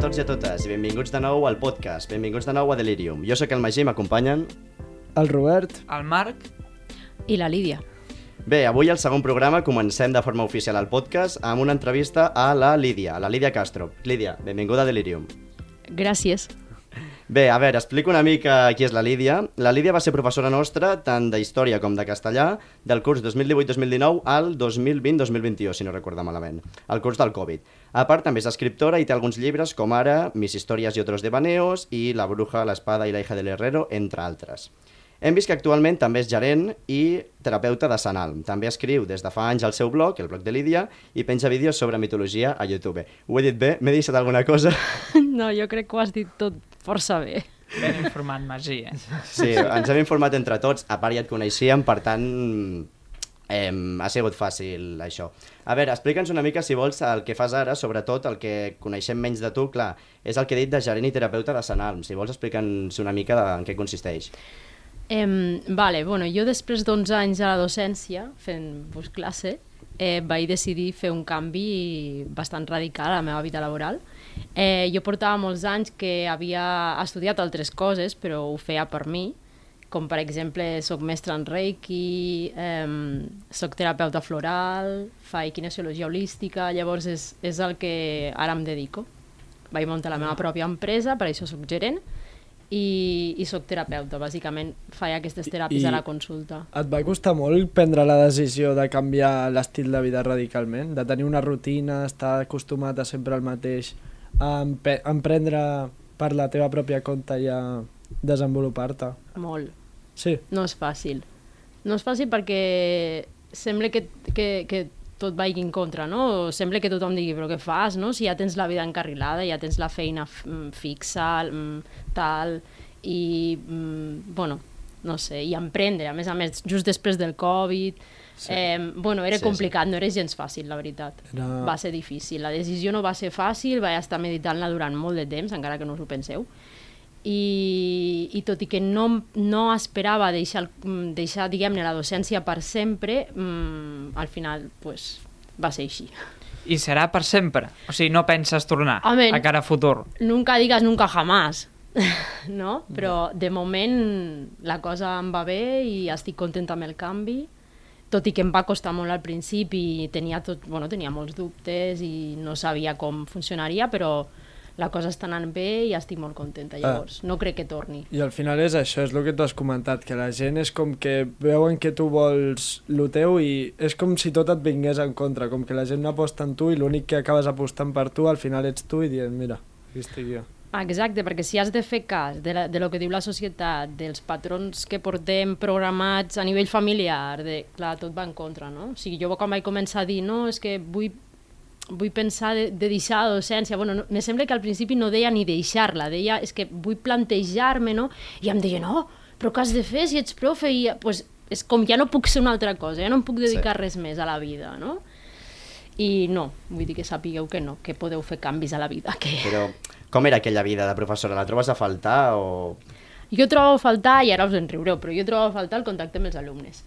Tots i a totes i benvinguts de nou al podcast, benvinguts de nou a Delirium. Jo sóc el Magí, m'acompanyen. El Robert, El Marc, I la Lídia. Bé, avui al segon programa comencem de forma oficial al podcast amb una entrevista a la Lídia, a la Lídia Castro. Lídia, benvinguda a Delirium. Gràcies. Bé, a veure, explico una mica qui és la Lídia. La Lídia va ser professora nostra tant de història com de castellà del curs 2018-2019 al 2020-2021, si no recordo malament, el curs del Covid. A part, també és escriptora i té alguns llibres com ara Mis històries i otros devaneos i La bruja, l'espada i la hija del herrero, entre altres. Hem vist que actualment també és gerent i terapeuta de Sant Alm. També escriu des de fa anys al seu blog, el blog de Lídia, i penja vídeos sobre mitologia a YouTube. Ho he dit bé? M'he deixat alguna cosa? No, jo crec que ho has dit tot força bé. ben informat Magí, eh? Sí, ens hem informat entre tots, a part ja et coneixíem, per tant, eh, ha sigut fàcil això. A veure, explica'ns una mica, si vols, el que fas ara, sobretot el que coneixem menys de tu, clar, és el que he dit de gerent i terapeuta de Sant Alm. Si vols, explica'ns una mica de, en què consisteix. Em, vale, bueno, jo després d'11 anys a la docència, fent pues, classe, eh, vaig decidir fer un canvi bastant radical a la meva vida laboral. Eh, jo portava molts anys que havia estudiat altres coses, però ho feia per mi, com per exemple soc mestre en Reiki, eh, soc terapeuta floral, faig kinesiologia holística, llavors és, és el que ara em dedico. Vaig muntar la meva pròpia empresa, per això soc gerent, i, i soc terapeuta, bàsicament faig aquestes teràpies I- a la consulta. et va costar molt prendre la decisió de canviar l'estil de vida radicalment? De tenir una rutina, estar acostumat a sempre el mateix, a emprendre per la teva pròpia compte i a desenvolupar-te? Molt. Sí, No és fàcil. No és fàcil perquè sembla que, que, que tot vagi en contra, no? O sembla que tothom digui, però què fas, no? Si ja tens la vida encarrilada, ja tens la feina mm, fixa, mm, tal, i, mm, bueno, no sé, i emprendre, a més a més, just després del Covid, sí. eh, bueno, era Sí, complicat, sí. no era gens fàcil, la veritat. Era- Va ser difícil, la decisió no va ser fàcil, vaig estar meditant-la durant molt de temps, encara que no us ho penseu, i, i tot i que no, no esperava deixar, mm, deixar diguem-ne, la docència per sempre, mmm, al final pues, va ser així. I serà per sempre? O sigui, no penses tornar Home, a cara a futur? Nunca digas nunca jamás, no? Però de moment la cosa em va bé i estic contenta amb el canvi, tot i que em va costar molt al principi i tenia, tot, bueno, tenia molts dubtes i no sabia com funcionaria, però la cosa està anant bé i estic molt contenta, llavors no crec que torni. i al final és això, és el que tu has comentat, que la gent és com que veuen que tu vols lo teu i és com si tot et vingués en contra, com que la gent no aposta en tu i l'únic que acabes apostant per tu al final ets tu i dient, mira, aquí estic jo. Exacte, perquè si has de fer cas de, la, de lo que diu la societat, dels patrons que portem programats a nivell familiar, de, clar, tot va en contra, no? O sigui, jo quan vaig començar a dir, no, és que vull, vull pensar de, de deixar la docència, bueno, no, me sembla que al principi no deia ni deixar-la, deia, és que vull plantejar-me, no? I em deia, no, però què has de fer si ets profe? I, pues, és com ja no puc ser una altra cosa, ja no em puc dedicar Sí. res més a la vida, no? I no, vull dir que sapigueu que no, que podeu fer canvis a la vida, que... Però com era aquella vida de professora? La trobes a faltar o... Jo trobo a faltar, i ara us en riureu, però jo trobo a faltar el contacte amb els alumnes.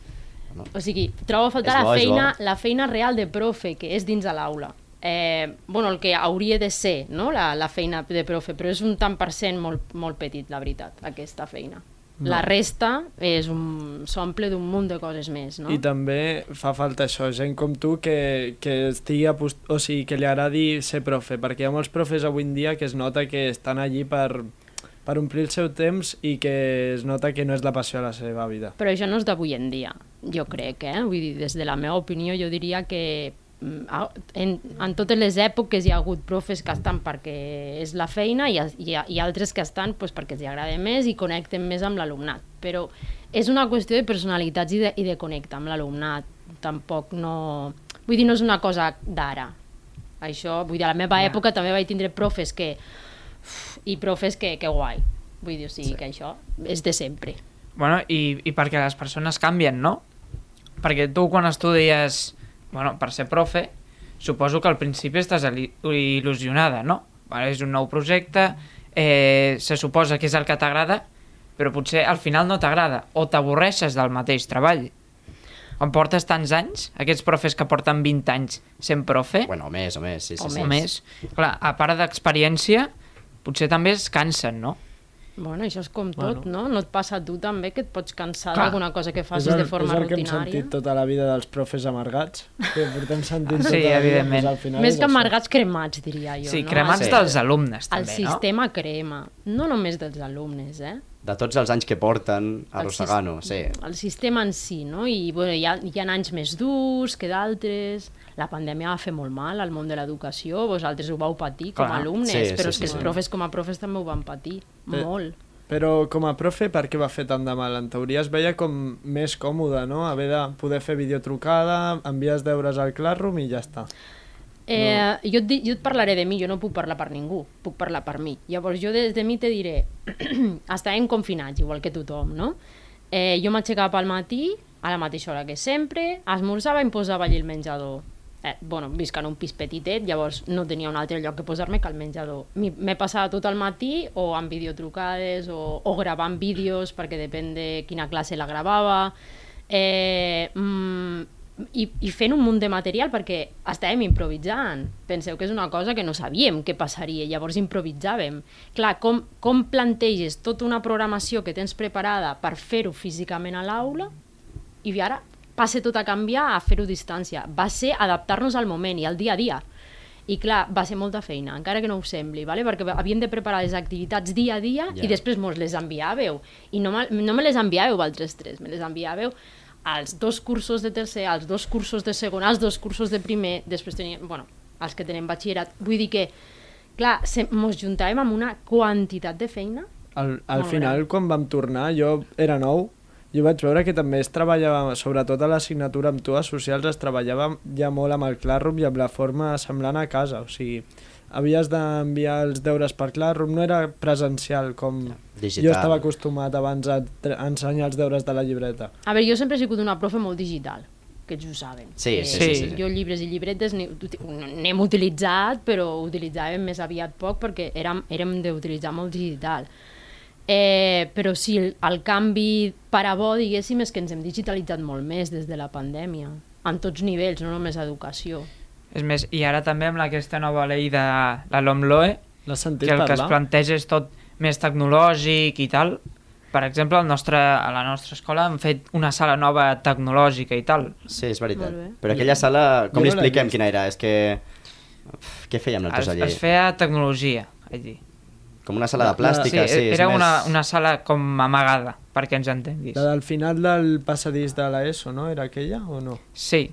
No. O sigui, trobo a faltar la bo, és feina, la feina real de profe, que és dins de l'aula. Eh, bueno, el que hauria de ser no? la, la feina de profe, però és un tant per cent molt, molt petit, la veritat, aquesta feina. No. La resta és un s'omple d'un munt de coses més, no? I també fa falta això, gent com tu que, que estigui apost... o sigui, que li agradi ser profe, perquè hi ha molts profes avui en dia que es nota que estan allí per, per omplir el seu temps i que es nota que no és la passió de la seva vida. Però això no és d'avui en dia, jo crec, eh? Vull dir, des de la meva opinió jo diria que a- en, en totes les èpoques hi ha hagut profes que estan perquè és la feina i, hi ha altres que estan pues, perquè els agrada més i connecten més amb l'alumnat. però és una qüestió de personalitats i de, i de connectar amb l'alumnat. Tampoc no... Vull dir, no és una cosa d'ara. Això, vull dir, a la meva Ja. època també vaig tindre profes que... uf, I profes que, que guai. Vull dir, o sigui, sí. que això és de sempre. Bueno, i, i perquè les persones canvien, no? Perquè tu quan estudies, bueno, per ser profe, suposo que al principi estàs il- il·lusionada, no? És un nou projecte, eh, se suposa que és el que t'agrada, però potser al final no t'agrada, o t'avorreixes del mateix treball. Quan portes tants anys, aquests profes que porten 20 anys sent profe, Bueno, o més, o més, sí, sí. O sí. o més, clar, a part d'experiència, potser també es cansen, no? Bueno, això és com tot, Bueno. no? No et passa a tu també que et pots cansar d'alguna cosa que facis el, de forma és el que hem rutinària? sentit tota la vida dels profes amargats, que portem sentint Sí, tota la vida, al final Més és que amargats, cremats, diria jo. sí, no? cremats Sí. dels alumnes, El també, no? sistema crema, no només dels alumnes, eh? De tots els anys que porten El arrossegant-ho, sí. El sistema en si, no? I bueno, hi, ha, hi ha anys més durs que d'altres. La pandèmia va fer molt mal al món de l'educació, vosaltres ho vau patir com a alumnes, Sí, sí, però és sí, que sí. els profes com a profes també ho van patir, Eh, molt. Però com a profe, per què va fer tant de mal? En teoria es veia com més còmode, no? Haver de poder fer videotrucada, envies deures al Classroom i ja està. Eh, jo, et, jo et parlaré de mi, jo no puc parlar per ningú, puc parlar per mi. Llavors jo des de mi te diré, estàvem confinats, igual que tothom, no? Eh, jo m'aixecava al matí, a la mateixa hora que sempre, esmorzava i em posava allí el menjador. Eh, bueno, visc en un pis petitet, llavors no tenia un altre lloc que posar-me que al menjador. M'he passat tot el matí o amb videotrucades o, o gravant vídeos, perquè depèn de quina classe la gravava. Eh, mm, i, i fent un munt de material perquè estàvem improvisant. Penseu que és una cosa que no sabíem què passaria, llavors improvisàvem. Clar, com, com planteges tota una programació que tens preparada per fer-ho físicament a l'aula i ara passa tot a canviar a fer-ho a distància. Va ser adaptar-nos al moment i al dia a dia. I clar, va ser molta feina, encara que no ho sembli, vale? perquè havíem de preparar les activitats dia a dia Ja. i després mos les enviàveu. I no, no me les enviàveu altres tres, me les enviàveu als dos cursos de tercer, als dos cursos de segon, als dos cursos de primer, després teníem, bueno, els que tenen batxillerat. Vull dir que, clar, se, mos juntàvem amb una quantitat de feina Al, al final, gran. quan vam tornar, jo era nou, jo vaig veure que també es treballava, sobretot a l'assignatura amb tu a socials, es treballava ja molt amb el Classroom i amb la forma semblant a casa, o sigui, havies d'enviar els deures per Classroom, no era presencial com Digital. jo estava acostumat abans a, ensenyar els deures de la llibreta. A veure, jo sempre he sigut una profe molt digital, que ells ho saben. Sí, Que sí, sí, sí. Jo llibres i llibretes n'hem utilitzat, però ho utilitzàvem més aviat poc perquè érem, érem d'utilitzar molt digital. Eh, però sí, el, el canvi per a bo, diguéssim, és que ens hem digitalitzat molt més des de la pandèmia, en tots nivells, no només educació. És més, i ara també amb aquesta nova llei de la LOMLOE, que el que es parlar? planteja és tot més tecnològic i tal. Per exemple, al nostre, a la nostra escola han fet una sala nova tecnològica i tal. Sí, és veritat. Però aquella sala, com Jo li expliquem quina era? És que... Uf, Què fèiem Es, nosaltres allí? es feia tecnologia, dir. Com una sala de La- plàstica, sí. és era més... una, una sala com amagada, perquè ens entenguis. La del final del passadís de l'ESO, no? Era aquella o no? Sí,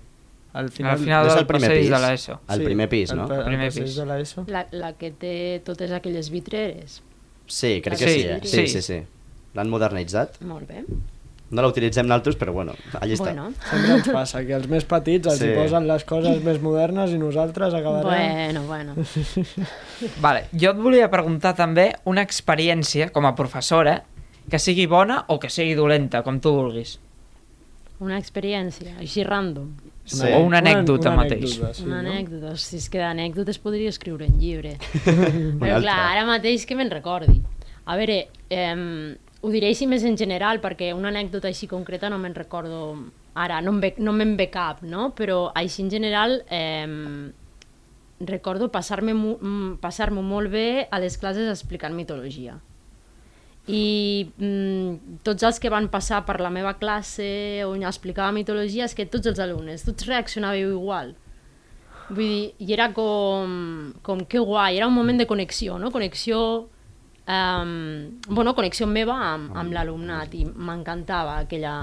Al al final, final No és del el primer pis? de l'ESO. Al primer pis, no? El, Primer pis. de l'ESO. La, la que té totes aquelles vitreres. Sí, crec que Sí, sí, eh? sí, sí. sí, sí. L'han modernitzat. Molt bé. No la utilitzem naltros, però bueno, allà està. Bueno, Sempre ens passa que els més petits els Sí. hi posen les coses més modernes i nosaltres acabarem... bueno, bueno. Vale, jo et volia preguntar també una experiència com a professora que sigui bona o que sigui dolenta, com tu vulguis. Una experiència, així random. Sí. O una anècdota mateix. sí, una no? anècdota, si és que d'anècdotes podria escriure un llibre. Una Però altra. clar, ara mateix que me'n recordi. A veure, eh, ho diré així més en general, perquè una anècdota així concreta no me'n recordo ara, no, ve, no me'n ve cap, no? Però així en general eh, recordo passar-me mm, passar-m'ho molt bé a les classes explicant mitologia. I mm, tots els que van passar per la meva classe on explicava mitologia és que tots els alumnes, tots reaccionàveu igual. Vull dir, i era com, com que guai, era un moment de connexió, no? Connexió, um, bueno, connexió meva amb, amb l'alumnat i m'encantava aquella...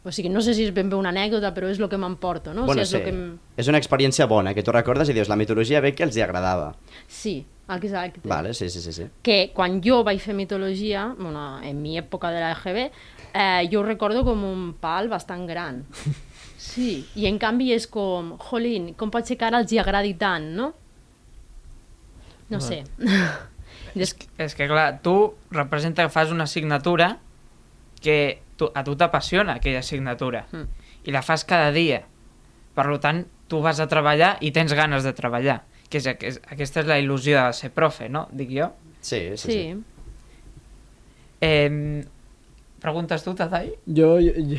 O sigui, no sé si és ben bé una anècdota, però és el que m'emporto, no? Bueno, o sigui, és sí. lo que. És una experiència bona, que tu recordes i dius, la mitologia bé que els hi agradava. Sí, Exacte. Vale, sí, sí, sí. sí. que quan jo vaig fer mitologia, bueno, en mi època de la EGB, eh, jo ho recordo com un pal bastant gran. Sí, i en canvi és com, jolín, com pot ser que ara els hi agradi tant, no? No sé. Des... És que, clar, tu representa que fas una assignatura que tu, a tu t'apassiona aquella assignatura Mm. i la fas cada dia. Per tant, tu vas a treballar i tens ganes de treballar. Que és, és, aquesta és la il·lusió de ser profe, no? Dic jo. Sí, sí, Sí. sí. Eh, preguntes tu, Tadai? Jo, jo, jo...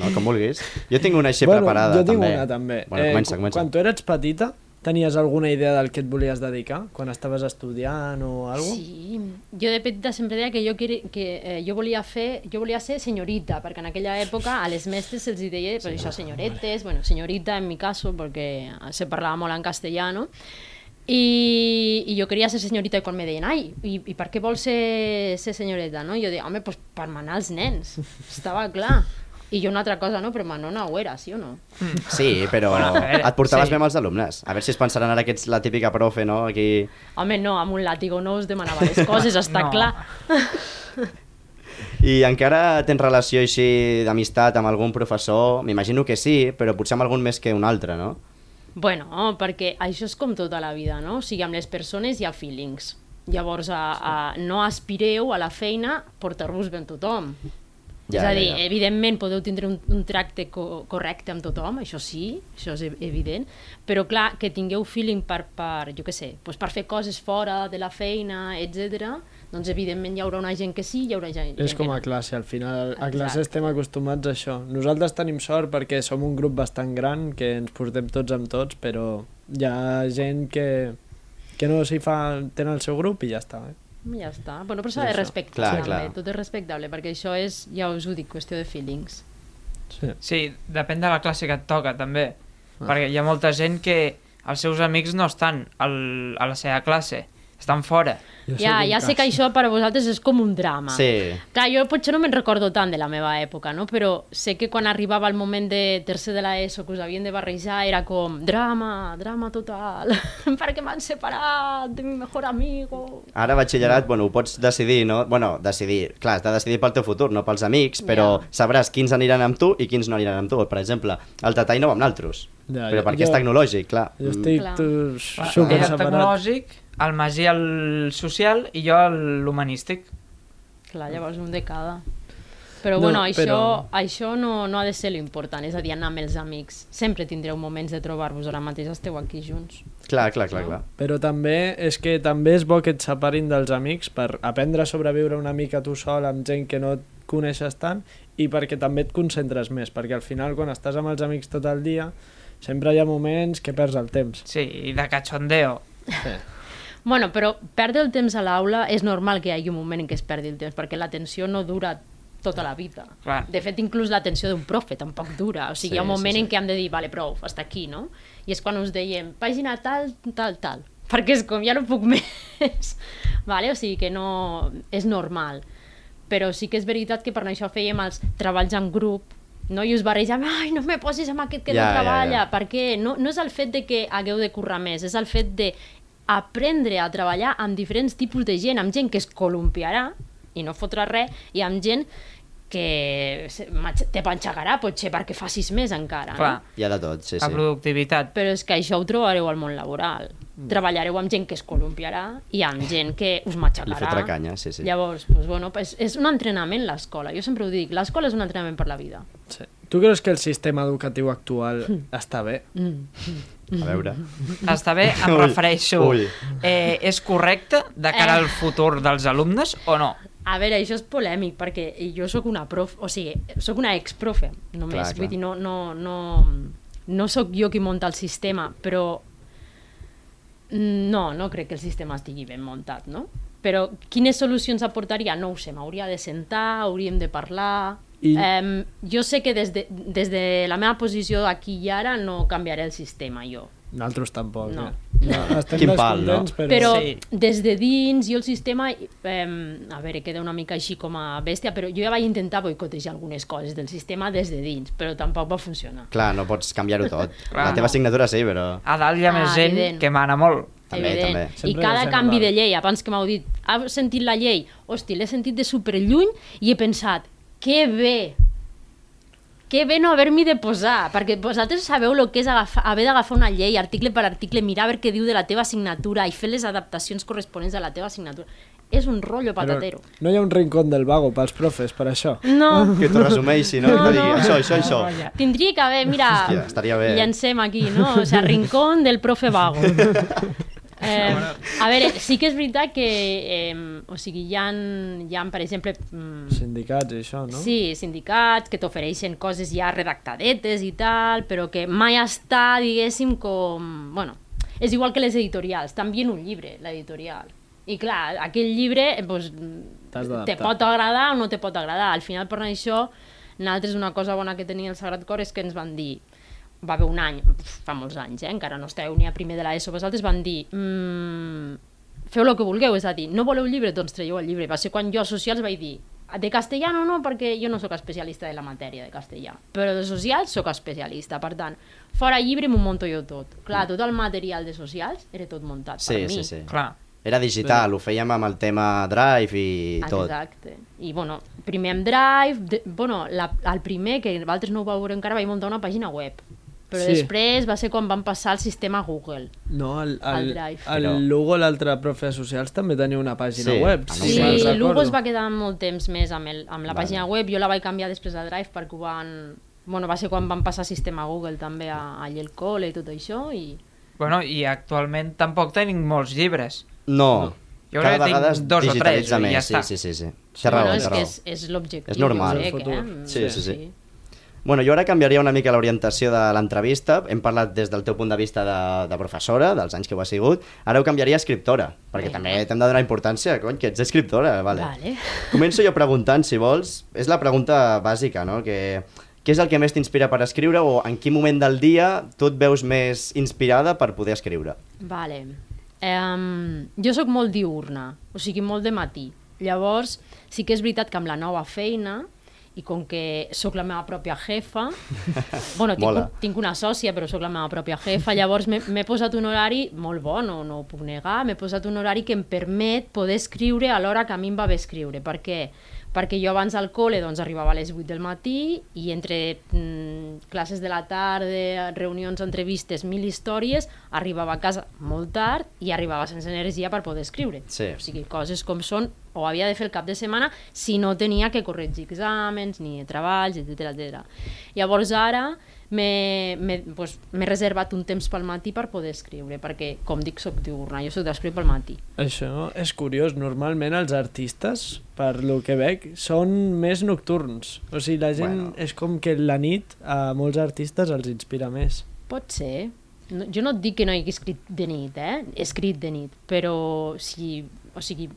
No, com vulguis. Jo tinc una així preparada, jo tinc també. una també. Bueno, comença, cu- comença. Quan tu eres petita, tenies alguna idea del que et volies dedicar? Quan estaves estudiant o alguna cosa? Sí, jo de petita sempre deia que jo, que, eh, jo, volia fer, jo volia ser senyorita, perquè en aquella època a les mestres se'ls deia pues, això, senyoretes, bueno, senyorita en mi caso, perquè se parlava molt en castellano, i, i jo queria ser senyorita i quan me deien, ai, i, i per què vols ser, ser senyoreta? No? Jo deia, home, pues, per manar els nens, estava clar. I jo una altra cosa, no? Però Manona ho era, sí o no? Sí, però et portaves sí. bé amb els alumnes. A veure si es pensaran ara que ets la típica profe, no? Aquí... Home, no, amb un làtigo no us demanava les coses, està No. clar. I encara tens relació així d'amistat amb algun professor? M'imagino que sí, però potser amb algun més que un altre, no? Bueno, perquè això és com tota la vida, no? O sigui, amb les persones hi ha feelings. Llavors, a, a, no aspireu a la feina portar-vos bé amb tothom. Ja, és a ja, dir, ja. evidentment podeu tindre un, un tracte co correcte amb tothom, això sí, això és ev- evident, però clar, que tingueu feeling per, per jo què sé, doncs per fer coses fora de la feina, etc. doncs evidentment hi haurà una gent que sí, hi haurà gent, És com a classe, al final a classe Exacte. estem acostumats a això. Nosaltres tenim sort perquè som un grup bastant gran que ens portem tots amb tots, però hi ha gent que, que no s'hi fa, tenen el seu grup i ja està. Eh? Ja està. Bueno, però s'ha de respectar, Clar, també. clar. tot és respectable, perquè això és, ja us ho dic, qüestió de feelings. Sí. Sí, depèn de la classe que et toca, també. Perquè hi ha molta gent que els seus amics no estan al, a la seva classe, estan fora. Jo Ja, ja sé que això per a vosaltres és com un drama. Sí. Clar, jo potser no me'n recordo tant de la meva època, no? però sé que quan arribava el moment de tercer de l'ESO que us havien de barrejar era com drama, drama total, perquè m'han separat de mi mejor amigo. Ara batxillerat, bueno, ho pots decidir, no? Bueno, decidir, clar, has de decidir pel teu futur, no pels amics, però Ja. sabràs quins aniran amb tu i quins no aniran amb tu. Per exemple, el Tatai no va amb naltros, Ja, però ja. perquè és Jo- tecnològic, clar. Jo Mm, estic Clar. tu, Era super separat. tecnològic, el Magí el social i jo l'humanístic. Clar, llavors un de cada. Però No, bueno, això, però- això no, no ha de ser l'important, és a dir, anar amb els amics. Sempre tindreu moments de trobar-vos, ara mateix esteu aquí junts. Clar, clar, clar, clar. Però també és que també és bo que et separin dels amics per aprendre a sobreviure una mica tu sol amb gent que no et coneixes tant i perquè també et concentres més, perquè al final quan estàs amb els amics tot el dia sempre hi ha moments que perds el temps. Sí, i de cachondeo. Bueno, però perdre el temps a l'aula és normal que hi hagi un moment en què es perdi el temps, perquè l'atenció no dura tota la vida. Clar. De fet, inclús l'atenció d'un profe tampoc dura. O sigui, Sí, hi ha un sí, moment sí. en què hem de dir, vale, prou, hasta aquí, no? I és quan us dèiem, pàgina tal, tal, tal. Perquè és com, ja no puc més. vale? O sigui que no... És normal. Però sí que és veritat que per això fèiem els treballs en grup, no? i us barrejam, ai, no me posis amb aquest que Ja, no ja, treballa, ja. perquè no, no és el fet de que hagueu de currar més, és el fet de aprendre a treballar amb diferents tipus de gent, amb gent que es columpiarà i no fotrà res, i amb gent que te panxagarà potser perquè facis més encara. Clar, No? Hi ha de tot, sí, la sí. productivitat. Però és que això ho trobareu al món laboral. Treballareu amb gent que es columpiarà i amb gent que us Li matxacarà. fotrà canya, sí, sí. Llavors, pues, bueno, pues, és un entrenament l'escola. Jo sempre ho dic, l'escola és un entrenament per la vida. Sí. Tu creus que el sistema educatiu actual està bé? A veure. Està bé, em Ui, refereixo. ui. Eh, és correcte de cara Eh. al futur dels alumnes o no? A veure, això és polèmic, perquè jo sóc una prof, o sigui, sóc una exprofe, només. Clar, Clar, clar. Vull dir, no, no, no, no sóc jo qui munta el sistema, però no, no crec que el sistema estigui ben muntat, no? Però quines solucions aportaria? No ho sé, m'hauria de sentar, hauríem de parlar... I- Em, jo sé que des de, des de la meva posició aquí i ara no canviaré el sistema, jo. Nosaltres tampoc. No. Eh? no estem Quin pal, no? però... Però Sí. des de dins, jo el sistema, eh, a veure, queda una mica així com a bèstia, però jo ja vaig intentar boicotejar algunes coses del sistema des de dins, però tampoc va funcionar. Clar, no pots canviar-ho tot. Clar, la teva no. assignatura sí, però... A dalt hi ha Ah, més gent evident. que mana molt. També, evident. també. I cada canvi de llei, abans que m'heu dit, has sentit la llei? Hosti, l'he sentit de superlluny i he pensat, que bé, que bé no haver-m'hi de posar, perquè vosaltres sabeu el que és agafar, haver d'agafar una llei article per article, mirar a veure què diu de la teva assignatura i fer les adaptacions corresponents a la teva assignatura. És un rotllo patatero. No hi ha un rincón del vago pels profes, per això. No, Que t'ho resumeixi, no? No, que digui, no. això, això, això. tindria que haver, mira, Hòstia, estaria bé. llancem aquí, no? O sigui, rincón del profe vago. Eh, a veure, sí que és veritat que, eh, o sigui, hi ha, hi ha per exemple, mm, Sindicats i això, no? Sí, sindicats que t'ofereixen coses ja redactadetes i tal, però que mai està, diguéssim, com... Bueno, és igual que les editorials, t'envien un llibre, l'editorial. I clar, aquell llibre pues, T'has te pot agradar o no te pot agradar. Al final, per això, nosaltres una cosa bona que tenia el Sagrat Cor és que ens van dir va haver un any, fa molts anys, eh? encara no esteu ni a primer de l'ESO, vosaltres van dir mmm, feu el que vulgueu, és a dir, no voleu llibre, doncs traieu el llibre. Va ser quan jo a socials vaig dir de castellà no, no, perquè jo no sóc especialista de la matèria de castellà, però de socials sóc especialista, per tant, fora llibre m'ho monto jo tot. Clar, tot el material de socials era tot muntat Sí, per mi. sí, sí. Clar. Era digital, ho fèiem amb el tema Drive i tot. Exacte. I, bueno, primer amb Drive, de, bueno, la, el primer, que vosaltres no ho vau veure encara, vaig muntar una pàgina web. Però Sí. després va ser quan van passar al sistema Google. No, el, el, El el, Drive. el Però- Lugo, l'altre profe de socials, també tenia una pàgina Sí, web. no Sí, sé. recordo. Lugo es va quedar molt temps més amb, el, amb la Vale. pàgina web. Jo la vaig canviar després a Drive perquè ho van... Bueno, va ser quan van passar sistema Google també a, allà al col·le i tot això i... Bueno, i actualment tampoc tenim molts llibres. No, Jo cada que vegada es dos o tres, digitalitza i ja més, sí, està. sí, sí, sí. Té raó, bueno, és raó. que és, és l'objectiu. És normal. jo crec, El futur. Eh? Sí, sí, sí. Bueno, jo ara canviaria una mica l'orientació de l'entrevista. Hem parlat des del teu punt de vista de, de professora, dels anys que ho ha sigut. Ara ho canviaria a escriptora, perquè Vinga. també t'hem de donar importància, cony, que ets escriptora, vale. Vale. Començo jo preguntant, si vols. És la pregunta bàsica, no? Que, què és el que més t'inspira per escriure o en quin moment del dia tu et veus més inspirada per poder escriure? Vale. Um, jo sóc molt diurna, o sigui, molt de matí. Llavors, sí que és veritat que amb la nova feina, i com que sóc la meva pròpia jefa, bueno, tinc, Mola. un, tinc una sòcia, però sóc la meva pròpia jefa, llavors m'he posat un horari molt bo, no, no ho puc negar, m'he posat un horari que em permet poder escriure a l'hora que a mi em va bé escriure. Per què? Perquè jo abans al col·le doncs, arribava a les 8 del matí i entre mm, classes de la tarda, reunions, entrevistes, mil històries, arribava a casa molt tard i arribava sense energia per poder escriure. Sí. O sigui, coses com són, o havia de fer el cap de setmana si no tenia que corregir exàmens, ni treballs, etc etc. Llavors ara m'he m'he reservat un temps pel matí per poder escriure, perquè, com dic, soc diurna, jo soc d'escriure pel matí. Això és curiós. Normalment els artistes, per lo que veig, són més nocturns. O sigui, la gent Bueno. és com que la nit a molts artistes els inspira més. Pot ser. No, jo no et dic que no hagi escrit de nit, eh? He escrit de nit, però si, o sigui,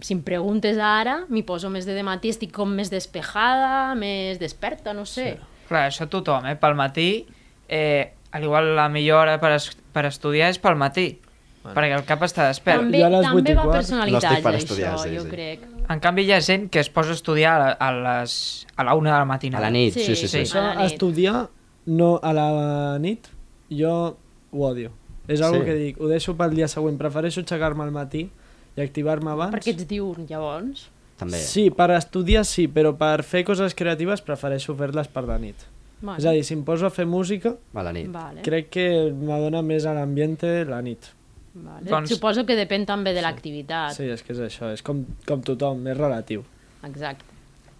si em preguntes ara, m'hi poso més de matí, estic com més despejada, més desperta, no sé. Sí. Clar, això tothom, eh? Pel matí, eh, al igual la millor hora per, es per estudiar és pel matí, bueno. perquè el cap està despert. També, Jo a les també i va quart personalitat, no estic per això, estudiar, sí, jo sí. crec. En canvi, hi ha gent que es posa a estudiar a, a, les, a la una de la matinada. A la nit, Sí, sí, sí. sí. sí. Això, estudiar no a la nit, jo ho odio. És algo Sí. que dic, ho deixo pel dia següent. Prefereixo aixecar-me al matí i activar-me abans. Perquè ets diurn, llavors. També. Sí, per estudiar sí, però per fer coses creatives prefereixo fer-les per la nit. Vale. És a dir, si em poso a fer música, A la nit. Vale. crec que m'adona més a l'ambiente la nit. Vale. Doncs- Suposo que depèn també de l'activitat. Sí, és que és això, és com, com tothom, és relatiu. Exacte.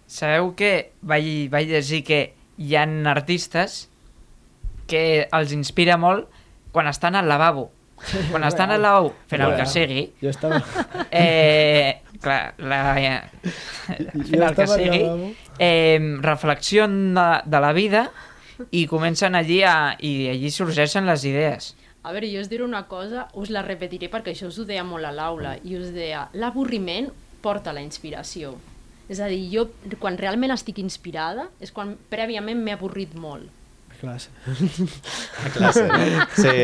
Sabeu que vaig, vaig llegir que hi ha artistes que els inspira molt quan estan al lavabo. Quan estan al lavabo fent el que sigui, Jo estava... eh, clar, la, fent jo el que sigui, eh, reflexion de, de la vida i comencen allí a, i allí sorgeixen les idees. A veure, jo us diré una cosa, us la repetiré perquè això us ho deia molt a l'aula, i us deia, l'avorriment porta la inspiració. És a dir, jo quan realment estic inspirada és quan prèviament m'he avorrit molt. Classe. A classe? Sí.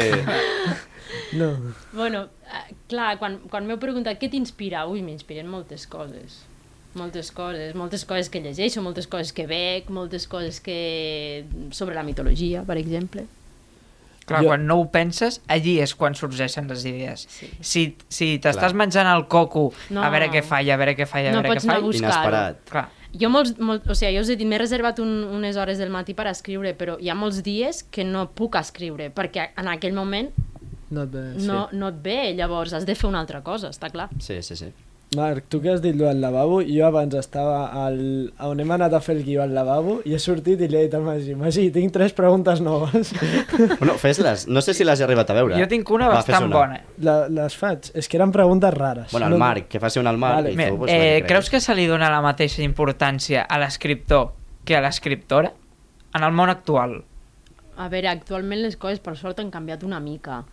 No. Bueno, eh, clar, quan, quan m'heu preguntat què t'inspira, ui, m'inspiren moltes coses. Moltes coses, moltes coses que llegeixo, moltes coses que veig, moltes coses que... sobre la mitologia, per exemple. Clar, Jo- quan no ho penses, allí és quan sorgeixen les idees. Sí. Si, si t'estàs menjant el coco, No. a veure què falla, a veure què falla, a No veure pots què anar a falla... buscar-ho. Inesperat. Clar, Jo molts, molt, o sigui, jo us he dit, m'he reservat un, unes hores del matí per escriure, però hi ha molts dies que no puc escriure, perquè en aquell moment No et ve, no, no et ve, llavors has de fer una altra cosa, està clar. Sí, sí, sí. Marc, tu que has dit lo del lavabo, jo abans estava al... on hem anat a fer el guió al lavabo i he sortit i li he dit al Magí, Magí, tinc tres preguntes noves. Bueno, fes-les. No sé si les he arribat a veure. jo tinc una Va, bastant una. bona. La, les faig. És que eren preguntes rares. Bueno, el Marc, que faci una al Marc Vale. i tu... Pues, eh, creus que se li dona la mateixa importància a l'escriptor que a l'escriptora? En el món actual. A veure, actualment les coses per sort han canviat una mica,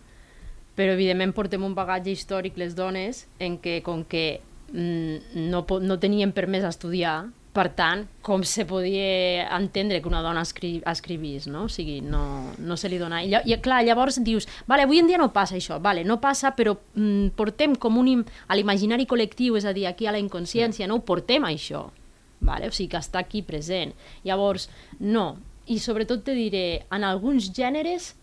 però evidentment portem un bagatge històric les dones en què com que mm, no, no tenien permès estudiar, per tant, com se podia entendre que una dona escri escrivís, no? O sigui, no, no se li dona... I, I clar, llavors dius, vale, avui en dia no passa això, vale, no passa, però mm, portem com un... a l'imaginari col·lectiu, és a dir, aquí a la inconsciència, no ho portem això, vale? o sigui que està aquí present. Llavors, no, i sobretot te diré, en alguns gèneres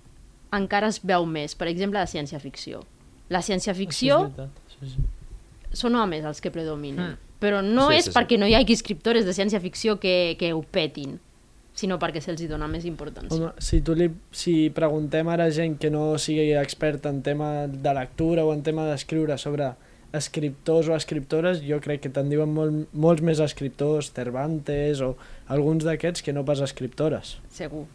encara es veu més, per exemple, la ciència-ficció. La ciència-ficció sí, sí. són homes els que predominen, Mm. però no Sí, és sí, sí. perquè no hi hagi escriptores de ciència-ficció que, que ho petin, sinó perquè se'ls hi dona més importància. Home, si, tu li, si preguntem ara a gent que no sigui experta en tema de lectura o en tema d'escriure sobre escriptors o escriptores, jo crec que te'n diuen molt, molts més escriptors, Cervantes o alguns d'aquests que no pas escriptores. Segur.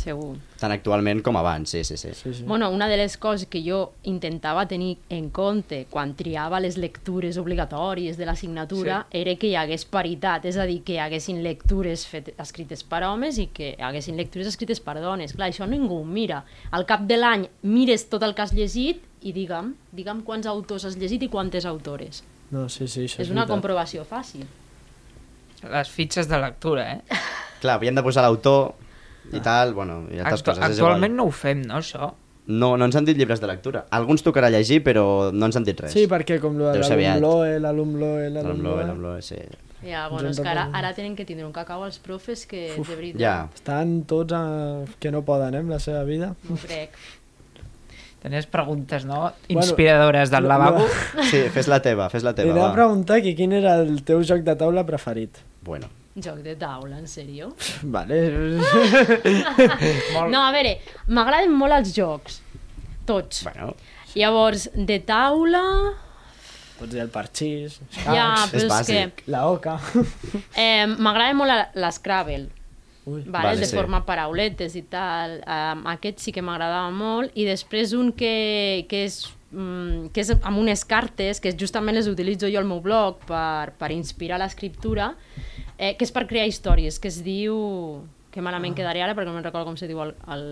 Segur. Tant actualment com abans, sí, sí, sí. Sí, sí. Bueno, una de les coses que jo intentava tenir en compte quan triava les lectures obligatòries de l'assignatura sí. era que hi hagués paritat, és a dir, que hi haguessin lectures fet, escrites per homes i que hi haguessin lectures escrites per dones. Clar, això ningú ho mira. Al cap de l'any mires tot el que has llegit i digue'm, digue'm quants autors has llegit i quantes autores. No, sí, sí, això És és, una veritat. comprovació fàcil. Les fitxes de lectura, eh? Clar, havíem de posar l'autor i tal, bueno, i altres Actu coses. actualment no ho fem, no, això? No, no ens han dit llibres de lectura. Alguns tocarà llegir, però no ens han dit res. Sí, perquè com lo de Deu ser aviat. l'alumloe, l'alumloe, L'Amloe, l'alumloe... l'Amloe, sí. Ja, bueno, és que ara, ara tenen que tindre un cacau als profes que, Uf, de veritat, Ja. Estan tots a... que no poden, eh, amb la seva vida. no crec. Tenies preguntes, no? Bueno, Inspiradores del lavabo. Sí, fes la teva, fes la teva, a va. preguntar que quin era el teu joc de taula preferit. Bueno, Joc de taula, en sèrio? Vale. No, a veure, m'agraden molt els jocs. Tots. bueno, Llavors, de taula... Pots dir el parxís, Ja, però és, bàsic. que la oca. eh, m'agrada molt la- l'Scrabble, Ui. vale? Vale, de sí. formar parauletes i tal. Um, aquest sí que m'agradava molt. I després un que, que és mm, que és amb unes cartes, que justament les utilitzo jo al meu blog per, per inspirar l'escriptura, eh, que és per crear històries, que es diu... que malament quedaré ara perquè no me'n recordo com se diu el, el,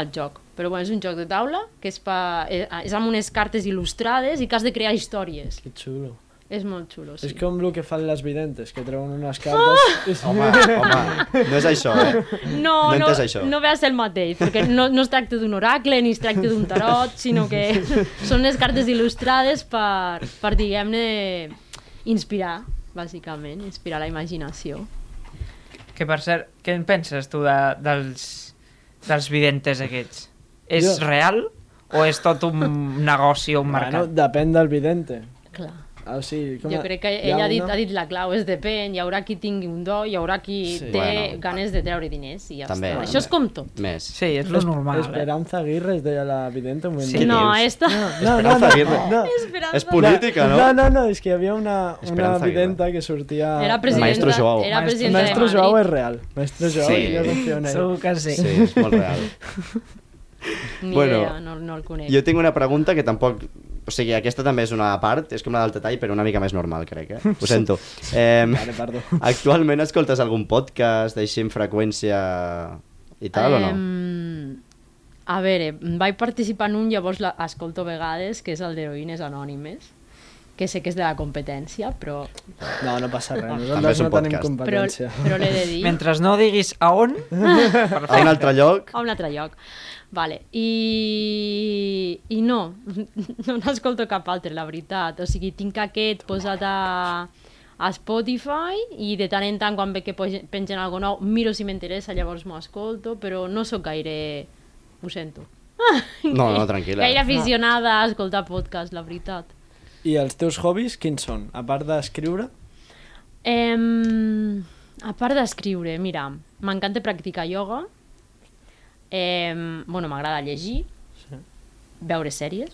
el joc. Però bueno, és un joc de taula que és, pa, és, és amb unes cartes il·lustrades i que has de crear històries. Que xulo. És molt xulo, sí. És com el que fan les videntes, que treuen unes cartes... home, home, no és això, eh? No, No no, això. no ve a ser el mateix, perquè no, no es tracta d'un oracle ni es tracta d'un tarot, sinó que són les cartes il·lustrades per, per diguem-ne, inspirar, bàsicament, inspirar la imaginació. Que per cert, què en penses tu de, dels, dels videntes aquests? És Jo- real o és tot un negoci o un Bueno, mercat? depèn del vidente. Clar. Ah, o sigui, com Jo a- crec que ell ha dit, una- ha dit la clau, és depèn, hi haurà qui tingui un do, hi haurà qui Sí. té Bueno. ganes de treure diners i ja També, està. també. Això és com tot. Més. Sí, és lo normal. Eh? Esperanza Aguirre es deia la vidente un moment. Sí. No, esta... No, no, no, Esperanza no, Aguirre. no. Esperanza. És política, no? No, no, no, és que hi havia una, una videnta que sortia... Era presidenta, Maestro Joao. era Maestro- presidenta Maestro de Joao Madrid. és real. Maestro Joao, Sí. jo confio en ell. Segur que sí. Sí, és molt real. Ni Bueno, idea, no, no el conec. Jo tinc una pregunta que tampoc... O sigui, aquesta també és una part, és com la del detall, però una mica més normal, crec, eh? Ho sento. Eh, Vale, perdó. actualment escoltes algun podcast d'així amb freqüència i tal, o no? A veure, vaig participar en un, llavors la, escolto a vegades, que és el d'Heroïnes Anònimes, que sé que és de la competència, però, No, no passa res. Nosaltres un no tenim podcast. però, competència. però l'he de dir Mentre no diguis a on, A un altre lloc? a un altre lloc. Vale. I, I no, no n'escolto cap altre, la veritat. O sigui, tinc aquest posat a, a Spotify i de tant en tant quan veig que pengen algo nou miro si m'interessa, llavors m'ho escolto, però no sóc gaire ho sento. No, no, tranquil·la. Gaire aficionada a escoltar podcast, la veritat. I els teus hobbies quins són? A part d'escriure? Em, a part d'escriure, mira, m'encanta practicar ioga, em, bueno, m'agrada llegir, Sí. veure sèries,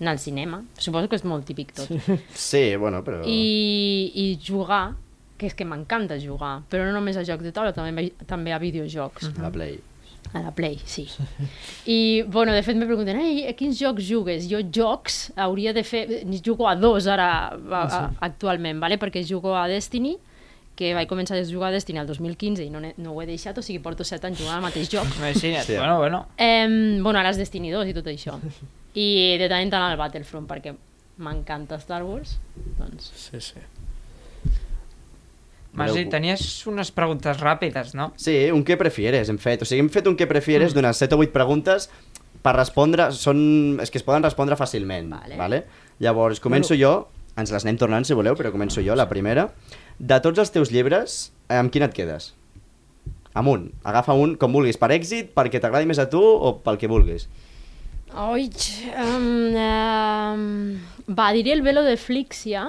anar al cinema, suposo que és molt típic tot, Sí, bueno, però... I, i jugar, que és que m'encanta jugar, però no només a jocs de taula, també, també a videojocs. La Play. A la Play, sí. I, bueno, de fet, me pregunten, Ei, a quins jocs jugues? Jo jocs hauria de fer... Jugo a dos ara, a, a, actualment, vale? perquè jugo a Destiny, que vaig començar a jugar a Destiny el 2015 i no, no ho he deixat, o sigui, porto 7 anys jugant al mateix joc. Imagina't, Hòstia. bueno, bueno. Eh, bueno, ara és Destiny 2 i tot això. I de tant en tant al Battlefront, perquè m'encanta Star Wars. Doncs, Sí, sí. Masi, tenies unes preguntes ràpides, no? Sí, un què prefieres hem fet. O sigui, hem fet un què prefieres d'unes 7 o 8 preguntes per respondre, són... és que es poden respondre fàcilment. Vale. Vale? Llavors, començo jo, ens les anem tornant si voleu, però començo jo, la primera. De tots els teus llibres, amb quin et quedes? Amb un. Agafa un com vulguis, per èxit, perquè t'agradi més a tu o pel que vulguis. Oi, um, um, va, diré el velo de Flixia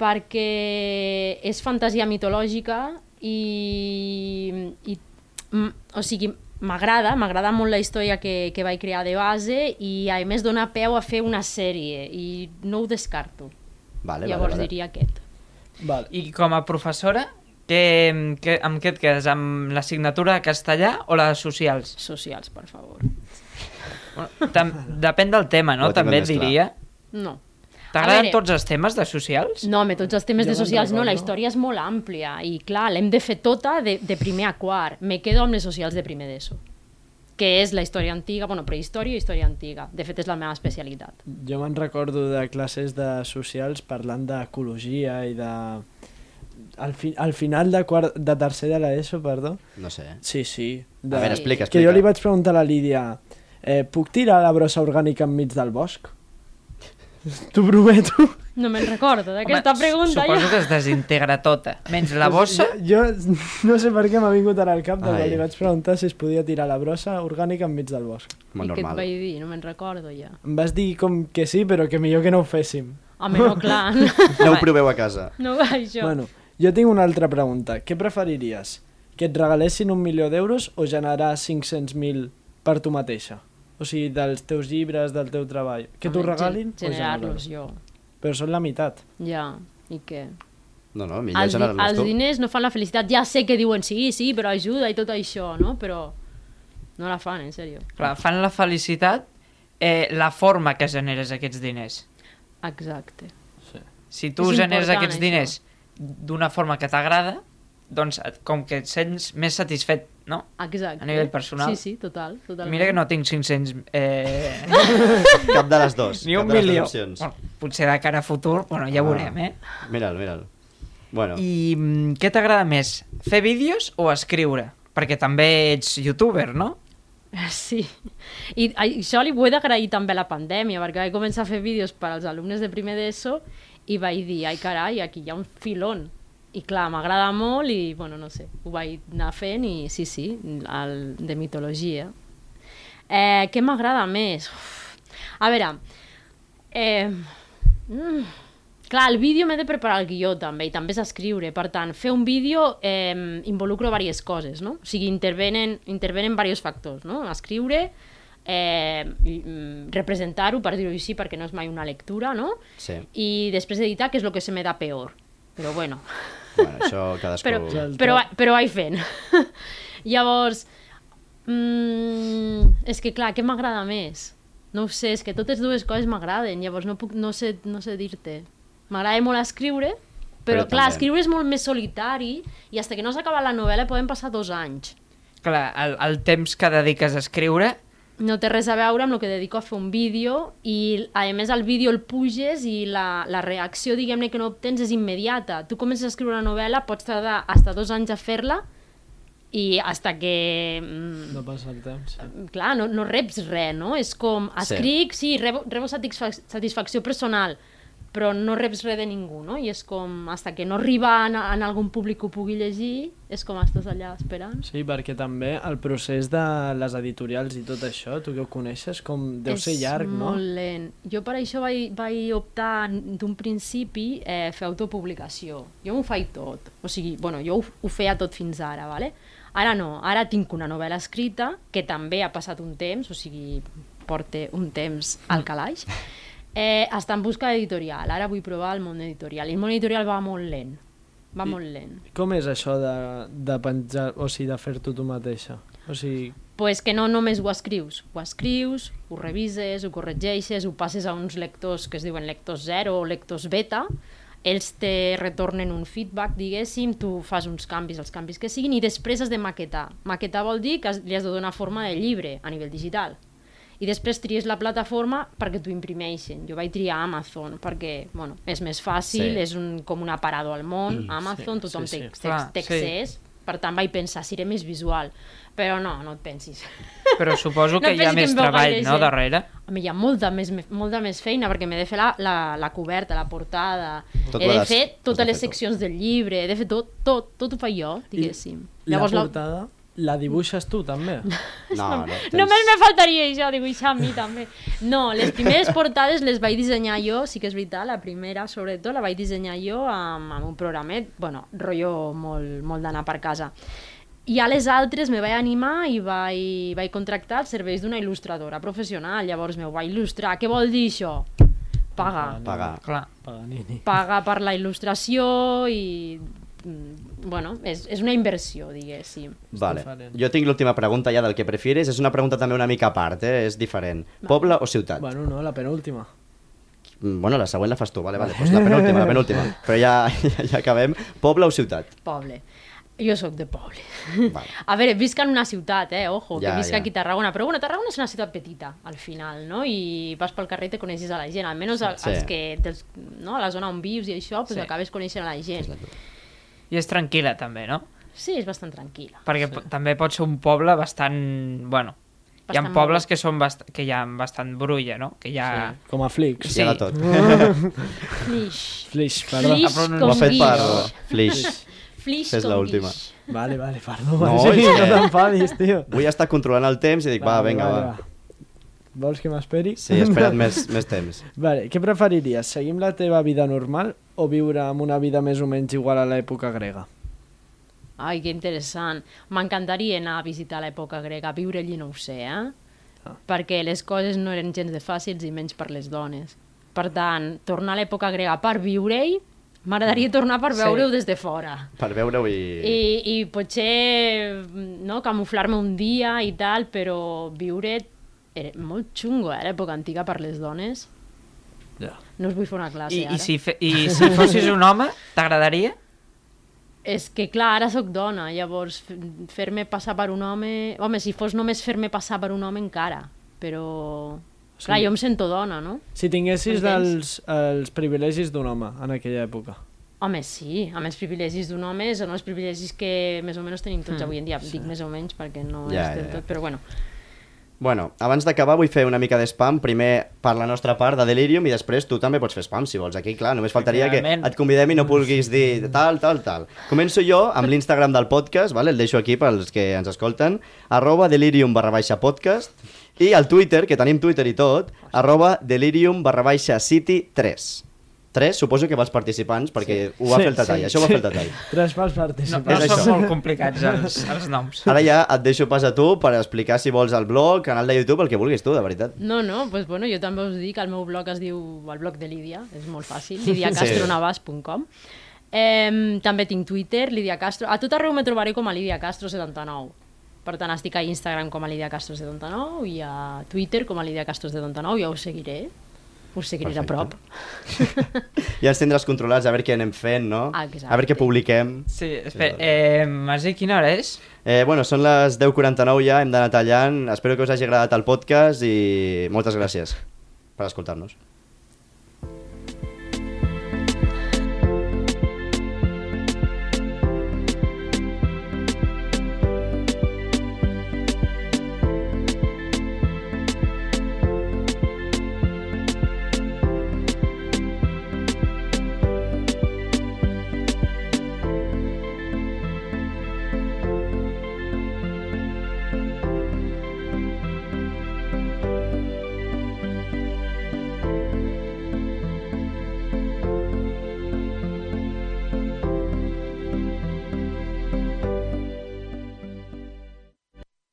perquè és fantasia mitològica i, i o sigui, m'agrada, m'agrada molt la història que, que vaig crear de base i a més dona peu a fer una sèrie i no ho descarto. Vale, Llavors vale, vale. diria aquest. Vale. I com a professora, què, què, amb què et quedes? Amb l'assignatura de castellà o la de socials? Socials, per favor. Bueno, tam, depèn del tema, no? També et més clar. diria. No. T'agraden tots els temes de socials? No, home, tots els temes Jo de socials no, la història és molt àmplia i clar, l'hem de fer tota de, de primer a quart. Me quedo amb les socials de primer d'ESO, que és la història antiga, bueno, prehistòria i història antiga. De fet, és la meva especialitat. Jo me'n recordo de classes de socials parlant d'ecologia i de... Al, fi, al final de, quart, de tercer de l'ESO, perdó. No sé. Sí, sí. De... A veure, explica, Que jo explica. li vaig preguntar a la Lídia eh, puc tirar la brossa orgànica enmig del bosc? T'ho prometo. No me'n recordo d'aquesta Home, pregunta Suposo ja. que es desintegra tota. Menys la bossa... Jo, jo no sé per què m'ha vingut ara al cap de que li vaig preguntar si es podia tirar la brossa orgànica enmig del bosc. Molt I què et normal. vaig dir? No me'n recordo ja. Em vas dir com que sí, però que millor que no ho féssim. Home, no, clar. No ho proveu a casa. No això. Bueno, jo tinc una altra pregunta. Què preferiries? Que et regalessin un milió d'euros o generar 500.000 per tu mateixa? O sigui, dels teus llibres, del teu treball. Que t'ho regalin gen- Generar-los jo. Però són la meitat. Ja, i què? No, no, millor Els, generar-los els tu. diners no fan la felicitat. Ja sé que diuen sí, sí, però ajuda i tot això, no? Però no la fan, en sèrio. Clar, fan la felicitat eh, la forma que generes aquests diners. Exacte. Si tu És generes aquests això. diners d'una forma que t'agrada, doncs com que et sents més satisfet, no? Exacte. A nivell personal. Sí, sí, total. totalment. Mira que no tinc 500... Eh, Cap de les dues. ni un de les dues milió. opcions. Bueno, potser de cara a futur, bueno, ja Ah. veurem, eh? Mira'l, mira'l. Bueno, I mm, què t'agrada més, fer vídeos o escriure? Perquè també ets youtuber, no? Sí. I això li ho he d'agrair també a la pandèmia, perquè vaig començar a fer vídeos per als alumnes de primer d'ESO i vaig dir, ai carai, aquí hi ha un filon. I clar, m'agrada molt i, bueno, no sé, ho vaig anar fent i sí, sí, el de mitologia. Eh, què m'agrada més? Uf. A veure, eh, mm, clar, el vídeo m'he de preparar el guió també i també és escriure, per tant, fer un vídeo eh, involucro diverses coses, no? O sigui, intervenen, intervenen diversos factors, no? Escriure, eh, mm, representar-ho, per dir-ho així, perquè no és mai una lectura, no? sí. I després editar, que és el que se me da peor. Però bueno, Bueno, això cadascú... però, però, però vaig fent. Llavors, mm, és que clar, què m'agrada més? No ho sé, és que totes dues coses m'agraden, llavors no, puc, no sé, no sé dir-te. M'agrada molt escriure, però, Però clar, també. escriure és molt més solitari i fins que no s'acaba la novel·la poden passar dos anys. Clar, el, el temps que dediques a escriure No té res a veure amb el que dedico a fer un vídeo i, a més, el vídeo el puges i la, la reacció, diguem-ne, que no obtens és immediata. Tu comences a escriure una novel·la, pots tardar hasta dos anys a fer-la i hasta que... mm, No passa el temps. Sí. clar, no, no reps res, no? És com, Sí. escric, sí, rebo, rebo satisfac satisfacció personal, però no reps res de ningú, no? I és com, hasta que no arriba en, en algun públic que ho pugui llegir, és com estàs allà esperant. Sí, perquè també el procés de les editorials i tot això, tu que ho coneixes, com deu ser llarg, és no? molt lent. Jo per això vaig, vaig optar d'un principi eh, fer autopublicació. Jo m'ho faig tot. O sigui, bueno, jo ho, ho feia tot fins ara, ¿vale? Ara no, ara tinc una novel·la escrita, que també ha passat un temps, o sigui, porta un temps al calaix, eh, està en busca editorial. Ara vull provar el món editorial. I el món editorial va molt lent. Va I- molt lent. Com és això de, de penjar, o sigui, de fer-t'ho tu mateixa? O sigui, pues que no només ho escrius, ho escrius, ho revises, ho corregeixes, ho passes a uns lectors que es diuen lectors zero o lectors beta, ells te retornen un feedback, diguéssim, tu fas uns canvis, els canvis que siguin, i després has de maquetar. Maquetar vol dir que li has de donar forma de llibre a nivell digital. I després tries la plataforma perquè t'ho imprimeixin. Jo vaig triar Amazon perquè bueno, és més fàcil, Sí. és un, com un aparador al món, Amazon, sí, tothom sí, té, sí. té, Clar, té sí. accés, per tant vaig pensar, seré més visual. Però no, no et pensis. Però suposo No que hi ha més treball, no, darrere? Home, hi ha molta més, molta més feina perquè m'he de fer la, la, la coberta, la portada, Tot he de fer totes les tot. seccions del llibre, he de fer tot, tot, tot ho faig jo, diguéssim. la portada la dibuixes tu, també? No, no. Tens... Només me faltaria això, dibuixar amb mi també. No, les primeres portades les vaig dissenyar jo, sí que és veritat, la primera sobretot la vaig dissenyar jo amb, amb un programet, bueno, rotllo molt, molt d'anar per casa. I a les altres me vaig animar i vaig, vaig contractar els serveis d'una il·lustradora professional. Llavors me ho va il·lustrar. Què vol dir això? Paga. Pagar. Clar. Paganini. Paga per la il·lustració i... Bueno, és, és una inversió, diguéssim. Vale. Jo tinc l'última pregunta ja del que prefieres. És una pregunta també una mica a part, eh? és diferent. Poble o ciutat? Bueno, no, la penúltima. Mm, Bueno, la següent la fas tu, vale, vale. Pues la penúltima, la penúltima. Però ja, ja, ja acabem. Poble o ciutat? Poble. Jo sóc de poble. Vale. A veure, visc en una ciutat, eh? Ojo, Ja, que visc ja. aquí a Tarragona. Però bueno, Tarragona és una ciutat petita, al final, no? I vas pel carrer i te coneixes a la gent. Almenys Sí. els que... Dels, no? A la zona on vius i això, pues Sí. acabes coneixent a la gent. I és tranquil·la, també, no? Sí, és bastant tranquil·la. Perquè sí. també pot ser un poble bastant... Bueno, hi ha Bastant pobles que són bast... que hi ha bastant brulla, no? Que hi ha... Sí. Com a Flix. Sí. Ja de tot. Flix. Flix, perdó. Flix però no- Ho com ha fet per guix. Flix. Flix Fes com l'última. guix. Vale, vale, perdó. No, No, sí, és que- no t'enfadis, tio. Vull estar controlant el temps i dic, va, vinga, va. Vols que m'esperi? Sí, espera't més, més temps. Vale, què preferiries? Seguir amb la teva vida normal o viure amb una vida més o menys igual a l'època grega? Ai, que interessant. M'encantaria anar a visitar l'època grega, viure allí no ho sé, eh? Ah. Perquè les coses no eren gens de fàcils i menys per les dones. Per tant, tornar a l'època grega per viure-hi, m'agradaria tornar per Sí. veure-ho des de fora. Per veure-ho i... I, i potser no, camuflar-me un dia i tal, però viure era molt xungo, eh, l'època antiga per les dones. Ja. No us vull fer una classe I, ara. i, si fe... I si fossis un home, t'agradaria? És que, clar, ara sóc dona, llavors fer-me passar per un home... Home, si fos només fer-me passar per un home encara, però... Sí. Clar, jo em sento dona, no? Si tinguessis els, els privilegis d'un home en aquella època. Home, sí, amb els privilegis d'un home són els privilegis que més o menys tenim tots avui en dia. Dic més o menys perquè no Ja, és del ja, ja. tot, però bueno. Bueno, abans d'acabar vull fer una mica de spam, primer per la nostra part de Delirium i després tu també pots fer spam si vols. Aquí, clar, només faltaria que et convidem i no vulguis dir tal, tal, tal. Començo jo amb l'Instagram del podcast, vale? el deixo aquí pels que ens escolten, arroba delirium barra baixa podcast, i el Twitter, que tenim Twitter i tot, arroba delirium barra baixa city 3. 3, suposo que pels participants, perquè ho va Sí, fer el tall, sí, això ho va sí. fer el tall. Tres pels No, participants. no És són això. molt complicats els, els noms. Ara ja et deixo pas a tu per explicar si vols el blog, canal de YouTube, el que vulguis tu, de veritat. No, no, doncs bueno, jo també us dic, el meu blog es diu el blog de Lídia, és molt fàcil, lidiacastronavas.com. Eh, també tinc Twitter, Lídia Castro. A tot arreu me trobaré com a Lídia Castro79. Per tant, estic a Instagram com a Lídia Castro79 i a Twitter com a Lídia Castro79. Ja us seguiré. Us seguiré a prop. Ja ens tindràs controlats a veure què anem fent, no? Exacte. A veure què publiquem. Sí, espera, eh, Magí, quina hora és? Eh, bueno, són les 10.49 ja, hem d'anar tallant. Espero que us hagi agradat el podcast i moltes gràcies per escoltar-nos.